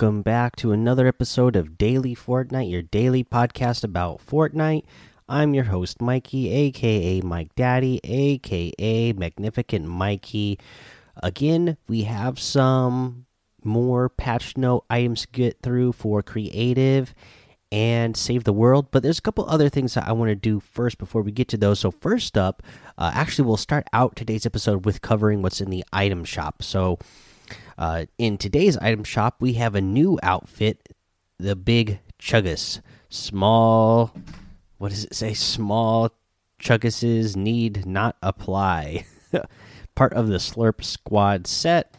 Welcome back to another episode of Daily Fortnite, your daily podcast about Fortnite. I'm your host, Mikey, aka Mike Daddy, aka Magnificent Mikey. Again, we have some more patch note items to get through for creative and save the world, but there's a couple other things that I want to do first before we get to those. So, first up, uh, actually, we'll start out today's episode with covering what's in the item shop. So, uh, in today's item shop, we have a new outfit, the Big Chuggus. Small, what does it say? Small Chugguses need not apply. Part of the Slurp Squad set,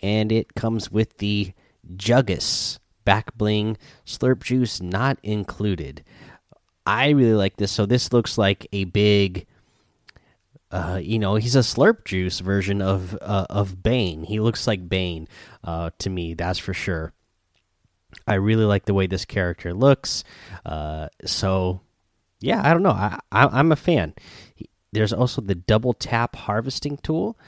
and it comes with the Juggus back bling, Slurp Juice not included. I really like this. So this looks like a big uh, you know, he's a slurp juice version of uh, of Bane. He looks like Bane uh, to me, that's for sure. I really like the way this character looks. Uh, so, yeah, I don't know. I, I am a fan. There's also the double tap harvesting tool,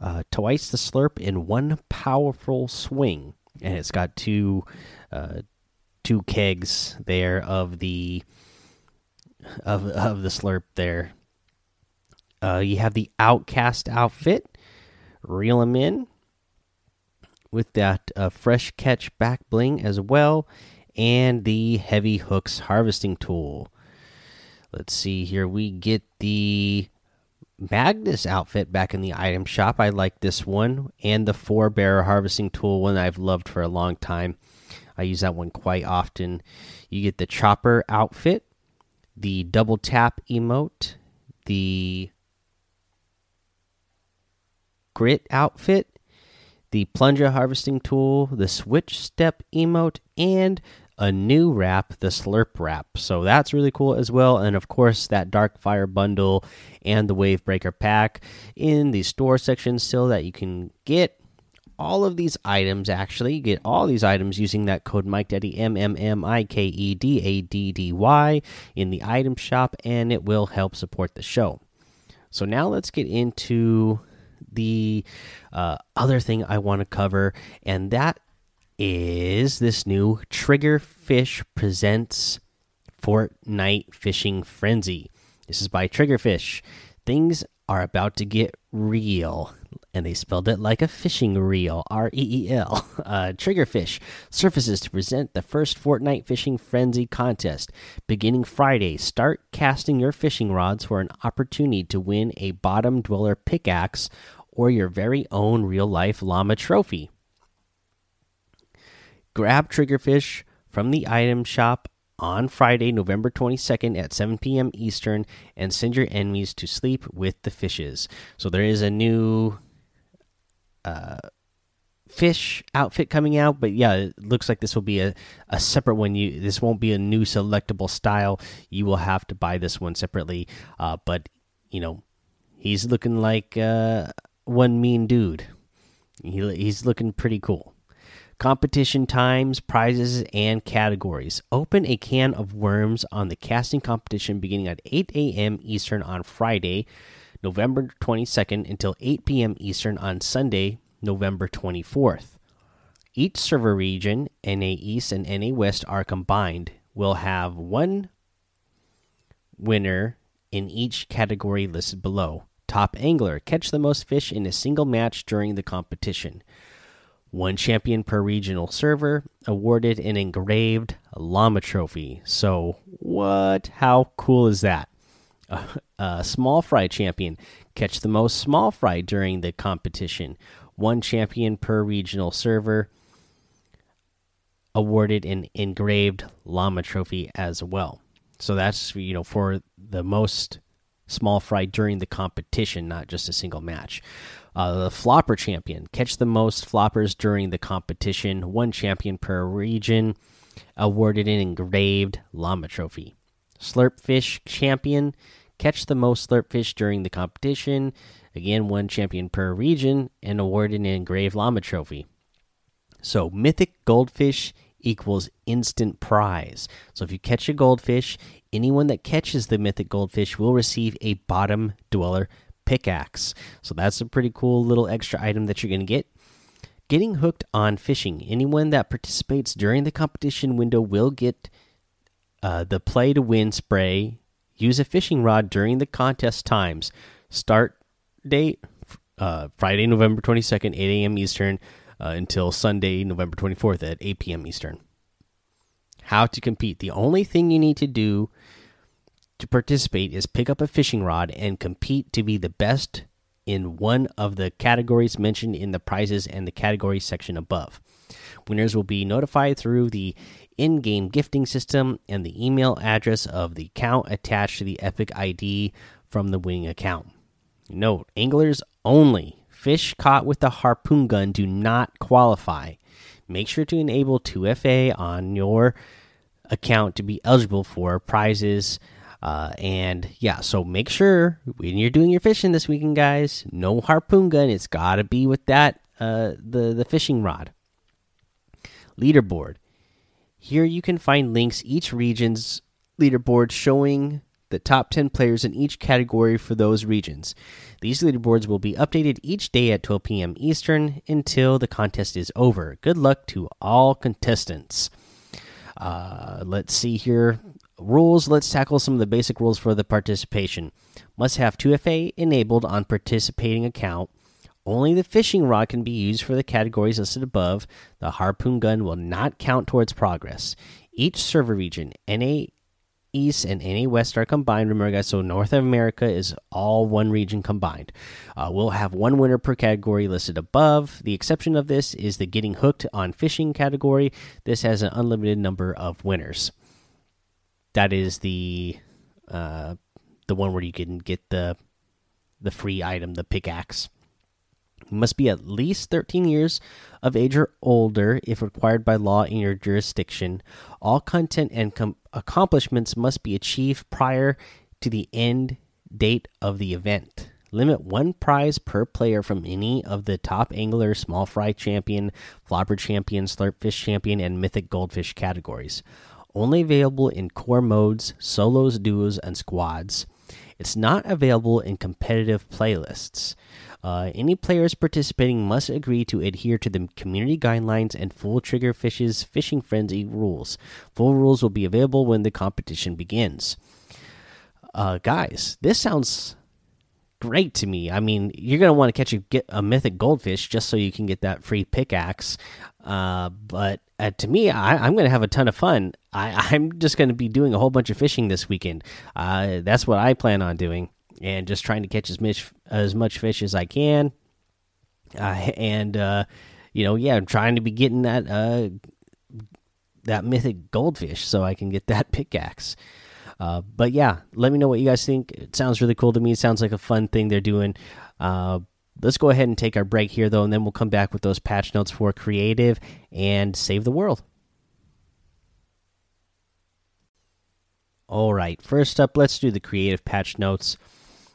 uh, twice the slurp in one powerful swing, and it's got two uh, two kegs there of the of of the slurp there uh, you have the Outcast outfit. Reel them in with that uh, fresh catch back bling as well, and the heavy hooks harvesting tool. Let's see here. We get the Magnus outfit back in the item shop. I like this one, and the four bearer harvesting tool, one I've loved for a long time. I use that one quite often. You get the chopper outfit, the double tap emote, the grit outfit, the plunger harvesting tool, the switch step emote, and a new wrap, the slurp wrap. So that's really cool as well. And of course, that dark fire bundle and the wave breaker pack in the store section still that you can get all of these items actually you get all these items using that code mike daddy m m m i k e d a d d y in the item shop and it will help support the show so now let's get into the uh, other thing I want to cover, and that is this new Triggerfish presents Fortnite Fishing Frenzy. This is by Triggerfish. Things are about to get real. And they spelled it like a fishing reel, R E E L. Uh, Triggerfish surfaces to present the first Fortnite Fishing Frenzy contest. Beginning Friday, start casting your fishing rods for an opportunity to win a bottom dweller pickaxe or your very own real life llama trophy. Grab Triggerfish from the item shop on Friday, November 22nd at 7 p.m. Eastern and send your enemies to sleep with the fishes. So there is a new uh, fish outfit coming out, but yeah, it looks like this will be a, a separate one. You This won't be a new selectable style. You will have to buy this one separately. Uh, but, you know, he's looking like. Uh, one mean dude. He, he's looking pretty cool. Competition times, prizes, and categories. Open a can of worms on the casting competition beginning at 8 a.m. Eastern on Friday, November 22nd, until 8 p.m. Eastern on Sunday, November 24th. Each server region, NA East and NA West, are combined. Will have one winner in each category listed below. Top angler catch the most fish in a single match during the competition. One champion per regional server awarded an engraved llama trophy. So, what? How cool is that? A small fry champion catch the most small fry during the competition. One champion per regional server awarded an engraved llama trophy as well. So that's you know for the most small fry during the competition, not just a single match. Uh, the flopper champion catch the most floppers during the competition. One champion per region, awarded an engraved llama trophy. Slurpfish champion catch the most slurpfish during the competition. Again, one champion per region, and awarded an engraved llama trophy. So mythic goldfish equals instant prize. So if you catch a goldfish, anyone that catches the mythic goldfish will receive a bottom dweller pickaxe. So that's a pretty cool little extra item that you're going to get. Getting hooked on fishing. Anyone that participates during the competition window will get uh, the play to win spray. Use a fishing rod during the contest times. Start date uh, Friday, November 22nd, 8 a.m. Eastern, uh, until Sunday, November 24th at 8 p.m. Eastern. How to compete. The only thing you need to do to participate is pick up a fishing rod and compete to be the best in one of the categories mentioned in the prizes and the category section above. Winners will be notified through the in game gifting system and the email address of the account attached to the Epic ID from the winning account. Note anglers only. Fish caught with the harpoon gun do not qualify. Make sure to enable 2FA on your account to be eligible for prizes uh, and yeah, so make sure when you're doing your fishing this weekend, guys, no harpoon gun. It's got to be with that uh, the the fishing rod. Leaderboard. Here you can find links each region's leaderboard showing the top 10 players in each category for those regions. These leaderboards will be updated each day at 12 p.m. Eastern until the contest is over. Good luck to all contestants. Uh, let's see here rules let's tackle some of the basic rules for the participation must have 2fa enabled on participating account only the fishing rod can be used for the categories listed above the harpoon gun will not count towards progress each server region na east and NA West are combined. Remember guys so north america is all one region combined. Uh, we'll have one winner per category listed above. The exception of this is the getting hooked on fishing category. This has an unlimited number of winners. That is the uh, the one where you can get the the free item, the pickaxe. Must be at least 13 years of age or older if required by law in your jurisdiction. All content and accomplishments must be achieved prior to the end date of the event. Limit one prize per player from any of the top angler, small fry champion, flopper champion, slurpfish champion, and mythic goldfish categories only available in core modes, solos, duos, and squads. It's not available in competitive playlists. Uh, any players participating must agree to adhere to the community guidelines and Full Triggerfish's Fishing Frenzy rules. Full rules will be available when the competition begins. Uh, guys, this sounds great to me. I mean, you're gonna want to catch a get a mythic goldfish just so you can get that free pickaxe. Uh, but uh, to me, I, am going to have a ton of fun. I, am just going to be doing a whole bunch of fishing this weekend. Uh, that's what I plan on doing, and just trying to catch as much as much fish as I can. Uh, and uh, you know, yeah, I'm trying to be getting that uh, that mythic goldfish so I can get that pickaxe. Uh, but yeah, let me know what you guys think. It sounds really cool to me. It sounds like a fun thing they're doing. Let's go ahead and take our break here, though, and then we'll come back with those patch notes for creative and save the world. All right, first up, let's do the creative patch notes.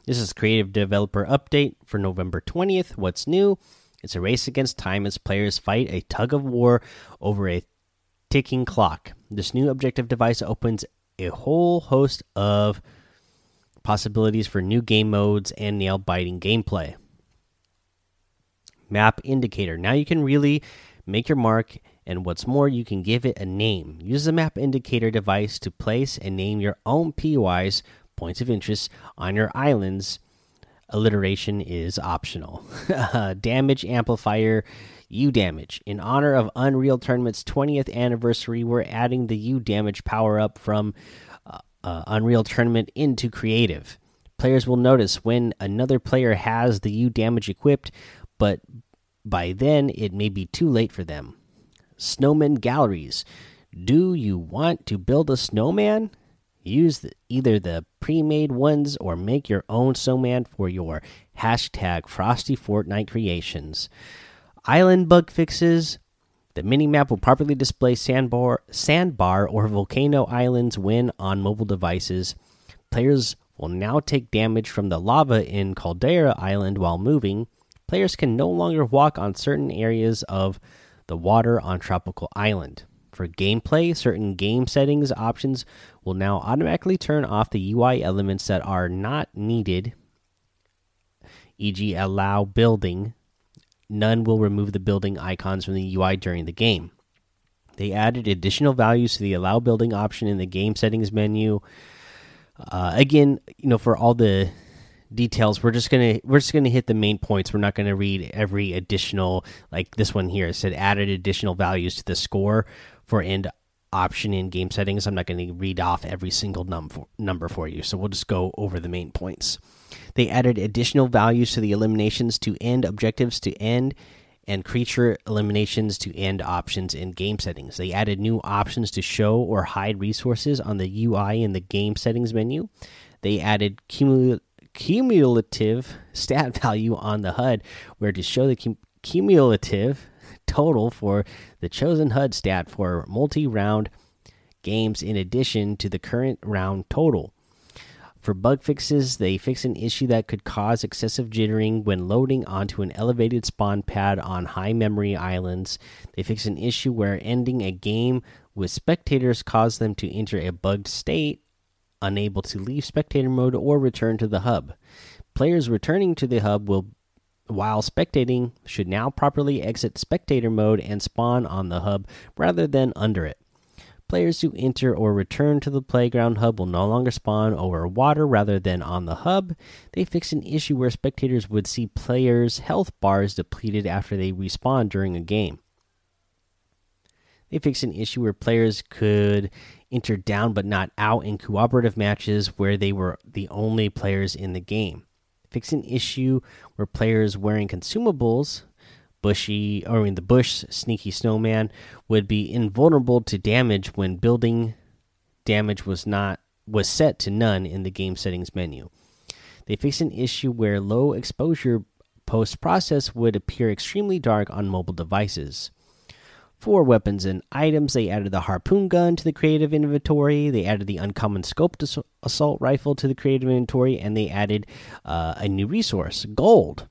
This is creative developer update for November 20th. What's new? It's a race against time as players fight a tug of war over a ticking clock. This new objective device opens a whole host of possibilities for new game modes and nail biting gameplay map indicator. Now you can really make your mark, and what's more, you can give it a name. Use the map indicator device to place and name your own POIs, points of interest, on your islands. Alliteration is optional. damage amplifier. U damage. In honor of Unreal Tournament's 20th anniversary, we're adding the U damage power up from uh, uh, Unreal Tournament into Creative. Players will notice when another player has the U damage equipped, but by then it may be too late for them. Snowman galleries. Do you want to build a snowman? Use the, either the pre made ones or make your own snowman for your hashtag Frosty Fortnite creations. Island bug fixes. The mini map will properly display sandbar, sandbar or volcano islands when on mobile devices. Players will now take damage from the lava in Caldera Island while moving players can no longer walk on certain areas of the water on Tropical Island. For gameplay, certain game settings options will now automatically turn off the UI elements that are not needed, e.g., allow building none will remove the building icons from the UI during the game. They added additional values to the allow building option in the game settings menu. Uh, again, you know, for all the details, we're just gonna we're just gonna hit the main points. We're not gonna read every additional like this one here. It said added additional values to the score for end option in game settings. I'm not going to read off every single num number for you, so we'll just go over the main points. They added additional values to the eliminations to end objectives to end and creature eliminations to end options in game settings. They added new options to show or hide resources on the UI in the game settings menu. They added cumul cumulative stat value on the HUD, where to show the cum cumulative total for the chosen HUD stat for multi round games in addition to the current round total. For bug fixes, they fix an issue that could cause excessive jittering when loading onto an elevated spawn pad on high memory islands. They fix an issue where ending a game with spectators caused them to enter a bugged state, unable to leave spectator mode or return to the hub. Players returning to the hub will while spectating should now properly exit spectator mode and spawn on the hub rather than under it. Players who enter or return to the playground hub will no longer spawn over water rather than on the hub. They fixed an issue where spectators would see players' health bars depleted after they respawn during a game. They fixed an issue where players could enter down but not out in cooperative matches where they were the only players in the game. Fix an issue where players wearing consumables bushy or I mean the bush sneaky snowman would be invulnerable to damage when building damage was not was set to none in the game settings menu. They fixed an issue where low exposure post process would appear extremely dark on mobile devices. For weapons and items, they added the harpoon gun to the creative inventory. They added the uncommon scoped assault rifle to the creative inventory, and they added uh, a new resource, gold.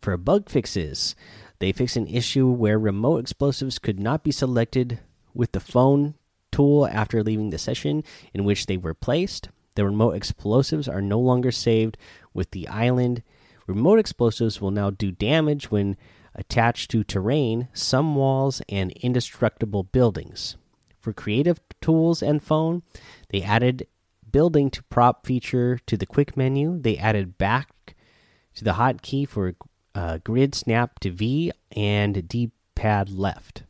For bug fixes, they fixed an issue where remote explosives could not be selected with the phone tool after leaving the session in which they were placed. The remote explosives are no longer saved with the island. Remote explosives will now do damage when attached to terrain, some walls, and indestructible buildings. For creative tools and phone, they added building to prop feature to the quick menu. They added back to the hotkey for uh, grid snap to V and D pad left.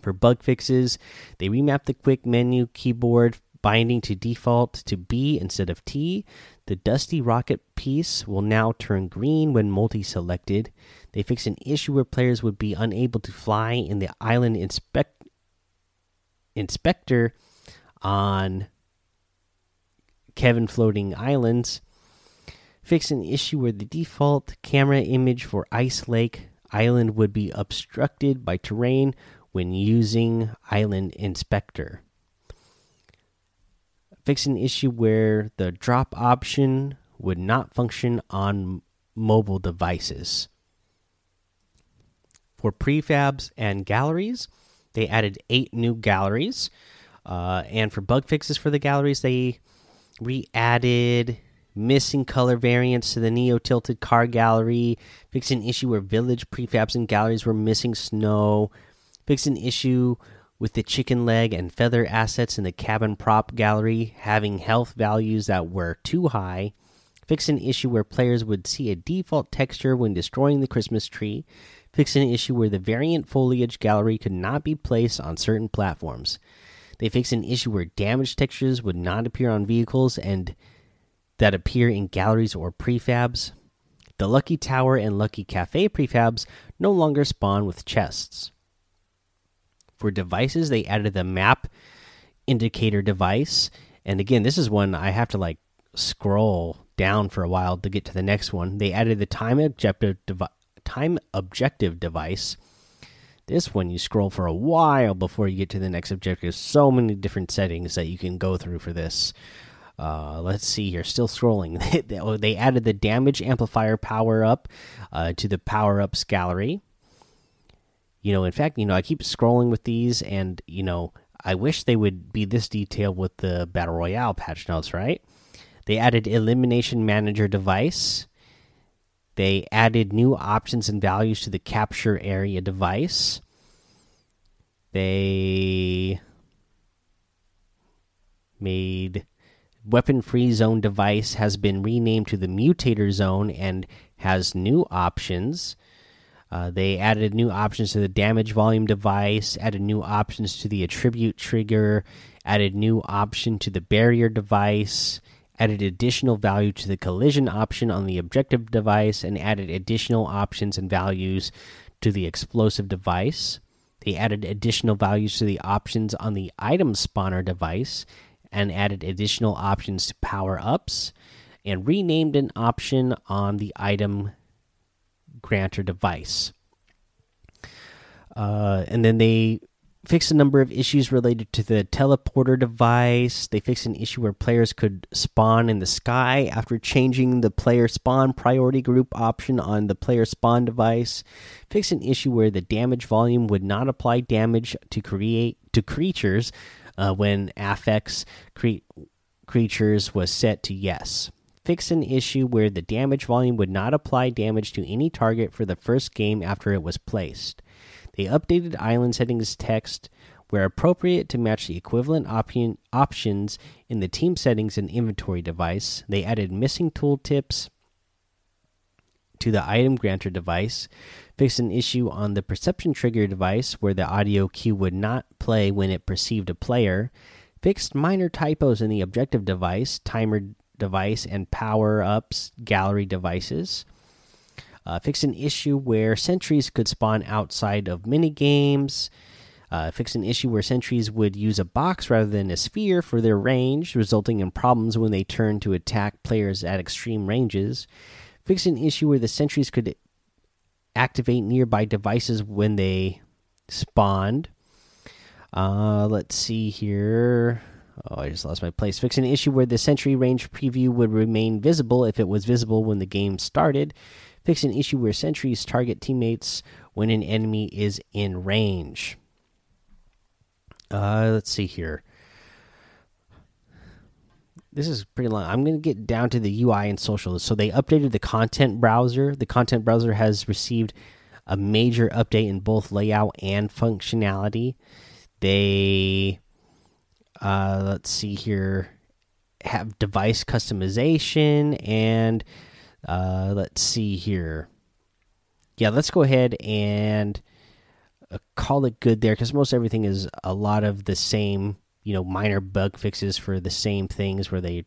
For bug fixes, they remapped the quick menu keyboard binding to default to B instead of T. The Dusty Rocket piece will now turn green when multi selected. They fixed an issue where players would be unable to fly in the island inspect inspector on Kevin Floating Islands fix an issue where the default camera image for Ice Lake Island would be obstructed by terrain when using Island Inspector. Fix an issue where the drop option would not function on mobile devices. For prefabs and galleries, they added eight new galleries. Uh, and for bug fixes for the galleries, they re added missing color variants to the Neo Tilted Car Gallery, fix an issue where village prefabs and galleries were missing snow, fix an issue with the chicken leg and feather assets in the cabin prop gallery having health values that were too high, fix an issue where players would see a default texture when destroying the Christmas tree, fix an issue where the variant foliage gallery could not be placed on certain platforms. They fix an issue where damaged textures would not appear on vehicles and that appear in galleries or prefabs. The Lucky Tower and Lucky Cafe prefabs no longer spawn with chests. For devices, they added the map indicator device. And again, this is one I have to like scroll down for a while to get to the next one. They added the time objective time objective device. This one you scroll for a while before you get to the next objective. So many different settings that you can go through for this. Uh, let's see here. Still scrolling. They added the damage amplifier power up uh, to the power ups gallery. You know, in fact, you know, I keep scrolling with these, and you know, I wish they would be this detailed with the battle royale patch notes. Right? They added elimination manager device. They added new options and values to the capture area device. They made weapon free zone device has been renamed to the mutator zone and has new options. Uh, they added new options to the damage volume device, added new options to the attribute trigger, added new option to the barrier device, added additional value to the collision option on the objective device, and added additional options and values to the explosive device. They added additional values to the options on the item spawner device and added additional options to power ups and renamed an option on the item granter device. Uh, and then they fixed a number of issues related to the teleporter device. They fixed an issue where players could spawn in the sky after changing the player spawn priority group option on the player spawn device. Fixed an issue where the damage volume would not apply damage to create to creatures uh, when affix cre creatures was set to yes fix an issue where the damage volume would not apply damage to any target for the first game after it was placed. They updated island settings text where appropriate to match the equivalent option, options in the team settings and inventory device. They added missing tooltips to the item granter device, fixed an issue on the perception trigger device where the audio cue would not play when it perceived a player, fixed minor typos in the objective device, timer device and power ups gallery devices. Uh, fix an issue where sentries could spawn outside of mini games. Uh, fix an issue where sentries would use a box rather than a sphere for their range, resulting in problems when they turn to attack players at extreme ranges. Fix an issue where the sentries could activate nearby devices when they spawned. Uh, let's see here. Oh, I just lost my place. Fix an issue where the sentry range preview would remain visible if it was visible when the game started. Fix an issue where sentries target teammates when an enemy is in range. Uh, let's see here. This is pretty long. I'm going to get down to the UI and social. So they updated the content browser. The content browser has received a major update in both layout and functionality. They uh, let's see here. Have device customization and uh, let's see here. Yeah, let's go ahead and uh, call it good there because most everything is a lot of the same. You know, minor bug fixes for the same things where they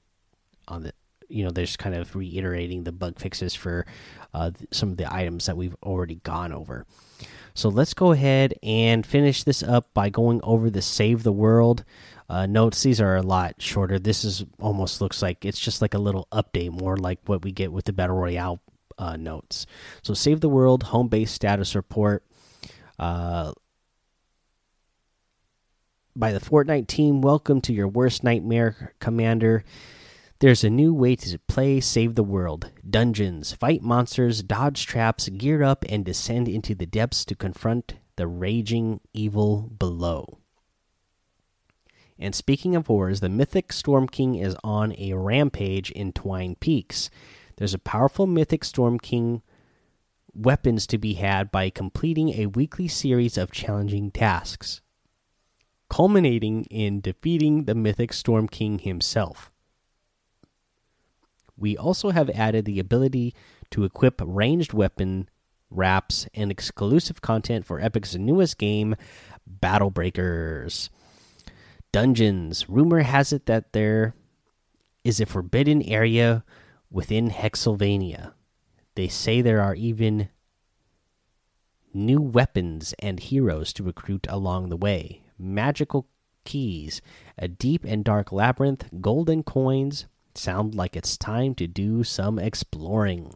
on the you know they're just kind of reiterating the bug fixes for uh, some of the items that we've already gone over. So let's go ahead and finish this up by going over the save the world uh, notes. These are a lot shorter. This is almost looks like it's just like a little update, more like what we get with the battle royale uh, notes. So save the world, home base status report. Uh, by the Fortnite team, welcome to your worst nightmare, Commander. There's a new way to play Save the World dungeons, fight monsters, dodge traps, gear up, and descend into the depths to confront the raging evil below. And speaking of horrors, the mythic Storm King is on a rampage in Twine Peaks. There's a powerful mythic Storm King weapons to be had by completing a weekly series of challenging tasks, culminating in defeating the mythic Storm King himself. We also have added the ability to equip ranged weapon wraps and exclusive content for Epic's newest game, Battle Breakers dungeons. Rumor has it that there is a forbidden area within Hexylvania. They say there are even new weapons and heroes to recruit along the way. Magical keys, a deep and dark labyrinth, golden coins. Sound like it's time to do some exploring.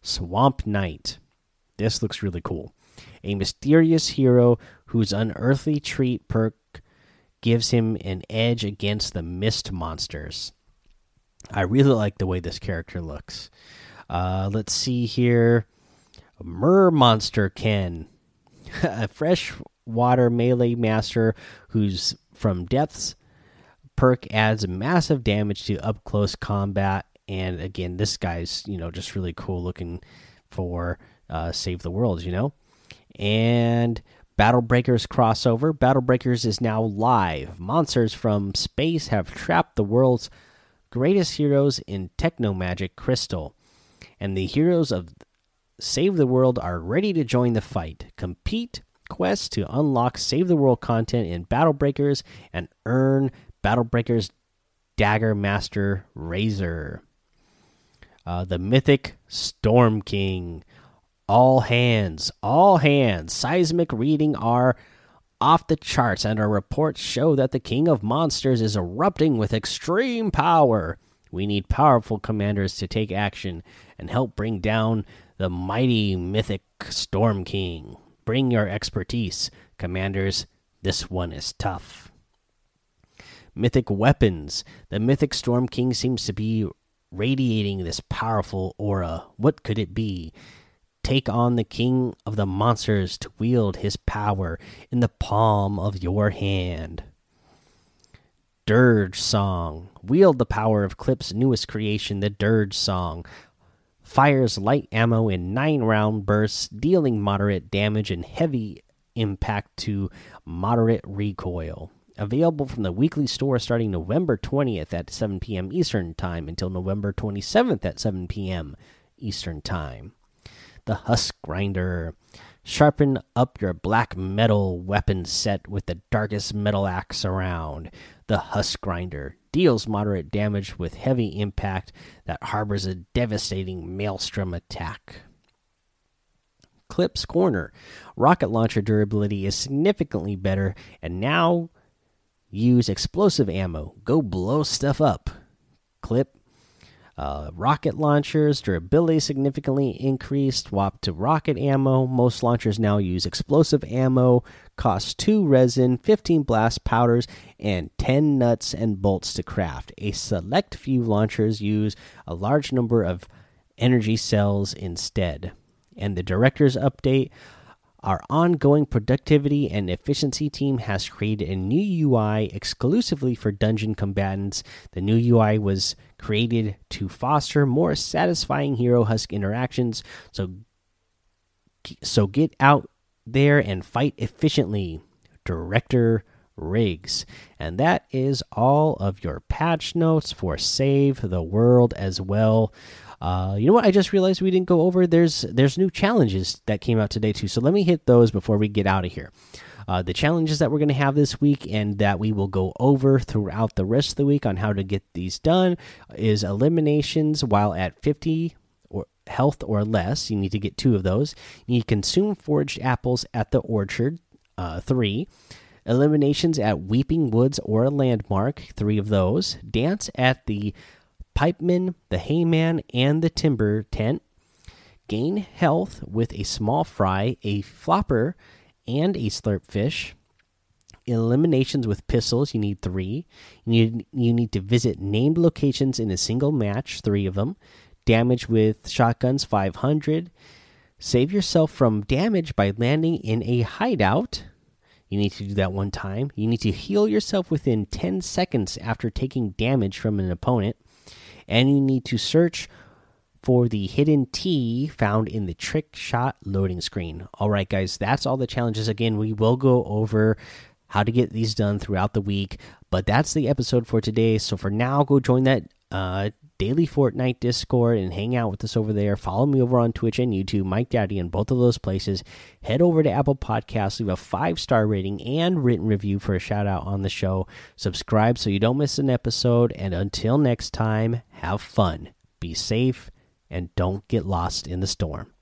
Swamp Knight. This looks really cool. A mysterious hero whose unearthly treat perk gives him an edge against the mist monsters. I really like the way this character looks. Uh, let's see here. Mer Monster Ken, a freshwater melee master who's from depths. Perk adds massive damage to up close combat, and again, this guy's you know just really cool looking for uh, Save the World, you know? And Battle Breakers crossover. Battle Breakers is now live. Monsters from space have trapped the world's greatest heroes in Techno Magic Crystal. And the heroes of Save the World are ready to join the fight. Compete quests to unlock Save the World content in Battle Breakers and earn Battle Breakers Dagger Master Razor. Uh, the Mythic Storm King. All hands, all hands. Seismic reading are off the charts, and our reports show that the King of Monsters is erupting with extreme power. We need powerful commanders to take action and help bring down the mighty mythic Storm King. Bring your expertise, commanders. This one is tough. Mythic weapons. The mythic Storm King seems to be radiating this powerful aura. What could it be? Take on the king of the monsters to wield his power in the palm of your hand. Dirge Song. Wield the power of Clip's newest creation, the Dirge Song fires light ammo in nine round bursts, dealing moderate damage and heavy impact to moderate recoil. Available from the weekly store starting November 20th at 7 p.m. Eastern Time until November 27th at 7 p.m. Eastern Time. The Husk Grinder. Sharpen up your black metal weapon set with the darkest metal axe around. The Husk Grinder deals moderate damage with heavy impact that harbors a devastating maelstrom attack. Clip's Corner. Rocket launcher durability is significantly better, and now use explosive ammo. Go blow stuff up. Clip uh, rocket launchers durability significantly increased. Swap to rocket ammo. Most launchers now use explosive ammo. Cost two resin, 15 blast powders, and 10 nuts and bolts to craft. A select few launchers use a large number of energy cells instead. And the director's update our ongoing productivity and efficiency team has created a new UI exclusively for dungeon combatants. The new UI was created to foster more satisfying Hero Husk interactions. So, so get out there and fight efficiently. Director Riggs. And that is all of your patch notes for Save the World as well. Uh, you know what? I just realized we didn't go over. There's there's new challenges that came out today too. So let me hit those before we get out of here. Uh, the challenges that we're going to have this week and that we will go over throughout the rest of the week on how to get these done is eliminations while at 50 or health or less. You need to get two of those. You consume foraged apples at the orchard. Uh, three eliminations at Weeping Woods or a landmark. Three of those. Dance at the Pipeman, the Hayman, and the Timber Tent. Gain health with a small fry, a flopper, and a slurp fish. Eliminations with pistols, you need three. You need, you need to visit named locations in a single match, three of them. Damage with shotguns, 500. Save yourself from damage by landing in a hideout. You need to do that one time. You need to heal yourself within 10 seconds after taking damage from an opponent and you need to search for the hidden T found in the trick shot loading screen. All right, guys, that's all the challenges. Again, we will go over how to get these done throughout the week, but that's the episode for today. So for now, go join that uh, daily Fortnite Discord and hang out with us over there. Follow me over on Twitch and YouTube, Mike Daddy, in both of those places. Head over to Apple Podcasts, leave a five star rating and written review for a shout out on the show. Subscribe so you don't miss an episode. And until next time, have fun, be safe, and don't get lost in the storm.